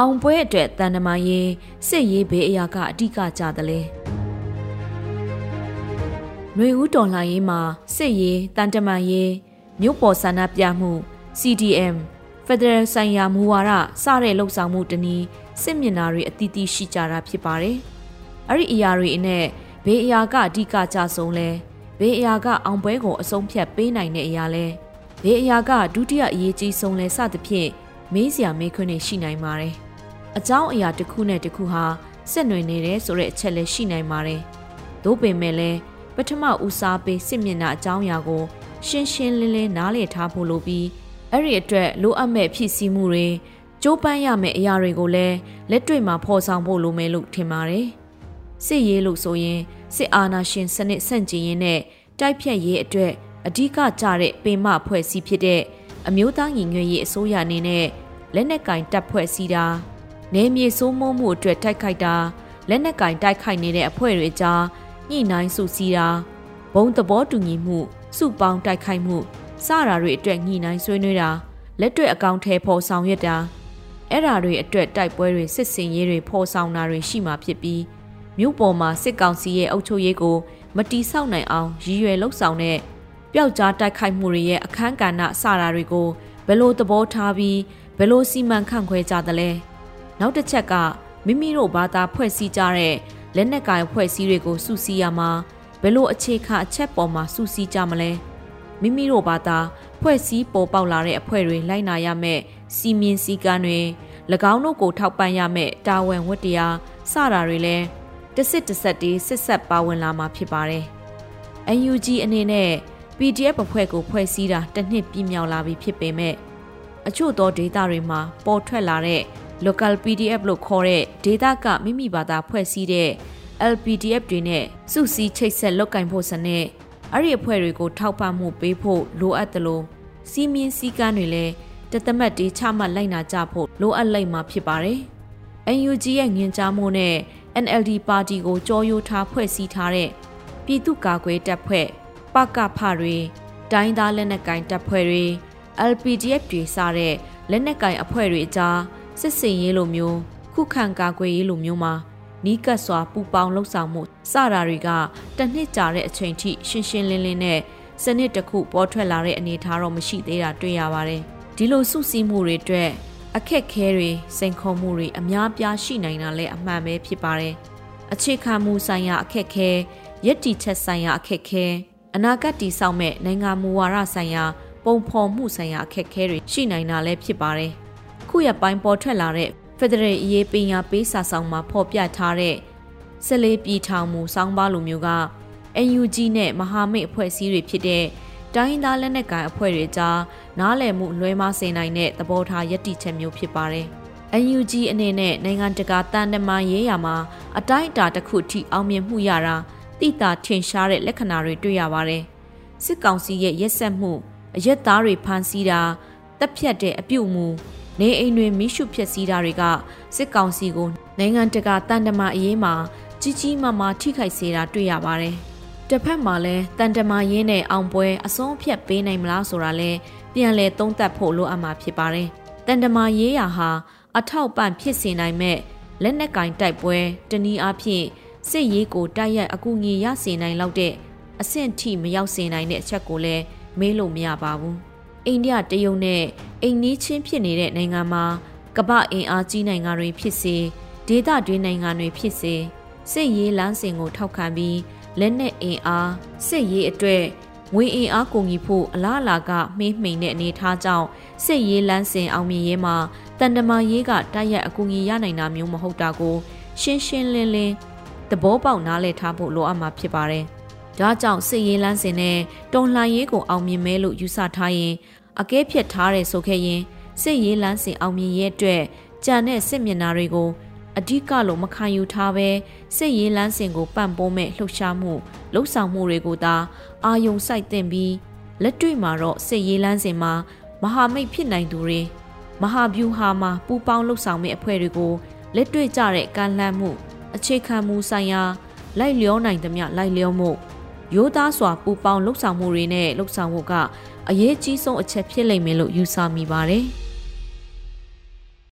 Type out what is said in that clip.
အောင်ပွဲအတွက်တန်တမာရေးစစ်ရေးဘေးအရာကအဓိကကြတယ်လေຫນွေဦးတော်လှန်ရေးမှာစစ်ရေးတန်တမာရေးမြို့ပေါ်ဆန္ဒပြမှု CDM Federal ဆိုင်ရာမူဝါဒစတဲ့လှုပ်ဆောင်မှုတနည်းစစ်မျက်နှာတွေအသီးသီးရှိကြတာဖြစ်ပါတယ်။အဲ့ဒီအရာတွေအနဲ့ဘေးအရာကအဓိကကြဆုံးလဲဘေးအရာကအောင်ပွဲကိုအဆုံးဖြတ်ပေးနိုင်တဲ့အရာလဲဘေးအရာကဒုတိယအရေးကြီးဆုံးလဲစသဖြင့်မေးစရာမေးခွန်းတွေရှိနိုင်ပါတယ်။ အကြောင်းအရာတစ်ခုနဲ့တစ်ခုဟာဆက်နွယ်နေတယ်ဆိုတဲ့အချက်လည်းရှိနိုင်ပါတယ်။သို့ပင်မဲ့လည်းပထမဦးစားပေးစစ်မျက်နှာအကြောင်းအရာကို ရှင်းရှင်းလင်းလင်းနားလည်ထားဖို့လိုပြီးအဲ့ဒီအတွက်လိုအပ်မဲ့ဖြစ်စည်းမှုတွေကြိုးပမ်းရမယ့်အရာတွေကိုလည်းလက်တွေ့မှာဖော်ဆောင်ဖို့လိုမယ်လို့ထင်ပါတယ်။စစ်ရေးလို့ဆိုရင်စစ်အာဏာရှင်စနစ်ဆန့်ကျင်ရေးနဲ့တိုက်ဖြတ်ရေးအတွက်အဓိကကျတဲ့ပေမဖွဲ့စည်းဖြစ်တဲ့အမျိုးသားညီညွတ်ရေးအစိုးရအနေနဲ့လက်နက်ကင်တပ်ဖွဲ့စည်းတာ နေမြေစိုးမိုးမှုအတွက်တိုက်ခိုက်တာလက်နက်ကင်တိုက်ခိုက်နေတဲ့အဖွဲ့တွေကြားညှိနှိုင်းစုစည်းတာဘုံသဘောတူညီမှုစုပေါင်းတိုက်ခိုက်မှုစတာတွေအတွက်ညှိနှိုင်းဆွေးနွေးတာလက်တွေ့အကောင့်ထဲပေါ်ဆောင်ရွက်တာအဲ့ဓာတွေအတွက်တိုက်ပွဲတွေစစ်စင်ရေးတွေဖော်ဆောင်တာတွေရှိမှဖြစ်ပြီးမြို့ပေါ်မှာစစ်ကောင်စီရဲ့အုပ်ချုပ်ရေးကိုမတီးဆောက်နိုင်အောင်ရည်ရွယ်လှုပ်ဆောင်တဲ့ပျောက်ကြားတိုက်ခိုက်မှုတွေရဲ့အခန်းကဏ္ဍစတာတွေကိုဘယ်လိုသဘောထားပြီးဘယ်လိုစီမံခန့်ခွဲကြသလဲ နောက်တစ်ချက်ကမိမိတို့ဘာသာဖွဲ့စည်းကြတဲ့လက်နက်ကိုင်ဖွဲ့စည်းတွေကိုစုစည်းရမှာဘယ်လိုအခြေခံအချက်ပေါ်မှာစုစည်းကြမလဲမိမိတို့ဘာသာဖွဲ့စည်းပေါ်ပေါက်လာတဲ့အဖွဲ့တွေလိုက်နာရမယ့်စီမင်းစည်းကမ်းတွေ၎င်းတို့ကိုထောက်ပံ့ရမယ့်တာဝန်ဝတ္တရားစတာတွေလည်းတစ်စစ်တစ်ဆက်တည်းစစ်ဆက်ပါဝင်လာမှာဖြစ်ပါတယ်။ UNG အနေနဲ့ PDF အဖွဲ့ကိုဖွဲ့စည်းတာတစ်နှစ်ပြည့်မြောက်လာပြီဖြစ်ပေမဲ့အချို့သောဒေတာတွေမှာပေါ်ထွက်လာတဲ့ local PDF လို့ခေါ်တဲ့ဒေတာကမိမိဘာသာဖွဲ့စည်းတဲ့ LPDF တွေနဲ့စုစည်းချိတ်ဆက်လုပ်ကင်ဖို့စနစ်အဲ့ဒီအဖွဲ့တွေကိုထောက်ပံ့မှုပေးဖို့လိုအပ်တယ်လို့စီမင်းစည်းကမ်းတွေလည်းတသမတ်တေးချမှတ်လိုက်နာကြဖို့လိုအပ်လိုက်မှာဖြစ်ပါတယ်။ UNG ရဲ့ငင်ကြားမှုနဲ့ NLD ပါတီကိုကြောရိုးထားဖွဲ့စည်းထားတဲ့ပြည်သူ့ကာကွယ်တပ်ဖွဲ့ပကဖတွေတိုင်းသားလက်နက်ကင်တပ်ဖွဲ့တွေ LPDF တွေစတဲ့လက်နက်ကင်အဖွဲ့တွေအကြား စစ်စင်ရေးလိုမျိုးခုခံကာကွယ်ရေးလိုမျိုးမှာနီးကပ်စွာပူပေါင်းလှုပ်ဆောင်မှုစတာတွေကတနှစ်ကြာတဲ့အချိန်ထိရှင်းရှင်းလင်းလင်းနဲ့စနစ်တစ်ခုပေါ်ထွက်လာတဲ့အနေအထားတော့မရှိသေးတာတွေ့ရပါတယ်။ဒီလိုစုစည်းမှုတွေအတွက်အခက်ခဲတွေစိန်ခေါ်မှုတွေအများပြားရှိနိုင်တာလည်းအမှန်ပဲဖြစ်ပါတယ်။အခြေခံမှုဆိုင်ရာအခက်ခဲယက်တီချက်ဆိုင်ရာအခက်ခဲအနာဂတ်တည်ဆောက်မဲ့နိုင်ငံမူဝါဒဆိုင်ရာပုံဖော်မှုဆိုင်ရာအခက်ခဲတွေရှိနိုင်တာလည်းဖြစ်ပါတယ်။ ခုရပိုင်းပေါ်ထွက်လာတဲ့ဖက်ဒရယ်အရေးပညာပေးစာဆောင်မှာဖော်ပြထားတဲ့ဆက်လေးပြည်ထောင်မှုစောင်းပါလိုမျိုးက NUG နဲ့မဟာမိတ်အဖွဲ့အစည်းတွေဖြစ်တဲ့တိုင်းသားလက်နက်ကိုင်အဖွဲ့တွေကြားနားလည်မှုလွဲမှားစေနိုင်တဲ့သဘောထားယက်တိချက်မျိုးဖြစ်ပါတယ်။ NUG အနေနဲ့နိုင်ငံတကာတန်တမာရေးရာမှာအတိုင်းအတာတစ်ခုထိအောင်မြင်မှုရတာတိတာထင်ရှားတဲ့လက္ခဏာတွေတွေ့ရပါတယ်။စစ်ကောင်စီရဲ့ရက်ဆက်မှုအရက်သားတွေဖမ်းဆီးတာတပ်ဖြတ်တဲ့အပြုတ်မှု နေအိမ်တွေမိရှုဖြစ်စည်းတာတွေကစစ်ကောင်စီကိုနိုင်ငံတကာတန်တမာအရေးမှာကြီးကြီးမားမားထိခိုက်စေတာတွေ့ရပါတယ်။တစ်ဖက်မှာလည်းတန်တမာရင်းနဲ့အောင်ပွဲအဆုံးဖြတ်ပေးနိုင်မလားဆိုတာလဲပြန်လဲသုံးသပ်ဖို့လိုအပ်မှာဖြစ်ပါတယ်။တန်တမာရေးရာဟာအထောက်ပံ့ဖြစ်စေနိုင်မဲ့လက်နက်ကင်တိုက်ပွဲတနည်းအားဖြင့်စစ်ရေးကိုတိုက်ရိုက်အကူအညီရစေနိုင်လောက်တဲ့အဆင့်ထိမရောက်စေနိုင်တဲ့အချက်ကိုလည်းမေးလို့မရပါဘူး။ အိန္ဒိယတရုတ်နဲ့အိမ်နီးချင်းဖြစ်နေတဲ့နိုင်ငံမှာကမ္ဘာအင်အားကြီးနိုင်ငံတွေဖြစ်စေဒေသတွင်းနိုင်ငံတွေဖြစ်စေစစ်ရေးလမ်းစဉ်ကိုထောက်ခံပြီးလက်နက်အင်အားစစ်ရေးအတွက်ငွေအင်အားကုန်ကြီးဖို့အလားအလာကမှေးမှိန်တဲ့အနေအထားကြောင့်စစ်ရေးလမ်းစဉ်အောင်မြင်ရေးမှာတန်တမာရေးကတိုက်ရိုက်အကူအညီရနိုင်တာမျိုးမဟုတ်တာကို ရှင်းရှင်းလင်းလင်းသဘောပေါက်နားလည်ထားဖို့လိုအပ်မှာဖြစ်ပါတယ်။ ဒါကြောင့်စစ်ရေးလမ်းစဉ်နဲ့တုံလှန်ရေးကိုအောင်မြင်မဲလို့ယူဆထားရင်အကဲဖြတ်ထားတယ်ဆိုခဲ့ရင်စစ်ရေးလမ်းစဉ်အောင်မြင်ရဲ့အတွက်ကြံတဲ့စစ်မျက်နှာတွေကိုအဓိကလို့မခံယူထားဘဲစစ်ရေးလမ်းစဉ်ကိုပံ့ပိုးမဲ့လှုပ်ရှားမှုလှုပ်ဆောင်မှုတွေကိုသာအာယုံစိုက်တင်ပြီးလက်တွေ့မှာတော့စစ်ရေးလမ်းစဉ်မှာမဟာမိတ်ဖြစ်နိုင်သူတွေမဟာဗျူဟာမှာပူးပေါင်းလှုပ်ဆောင်မဲ့အဖွဲ့တွေကိုလက်တွေ့ကြတဲ့ကမ်းလှမ်းမှု အခြေခံမှုဆိုင်ရာလိုက်လျောနိုင်သမျှလိုက်လျောမှု ရိုးသားစွာပူပေါင်းလှုပ်ဆောင်မှုတွေနဲ့လှုပ်ဆောင်မှုကအရေးကြီးဆုံးအချက်ဖြစ်လိမ့်မယ်လို့ယူဆမိပါတယ်။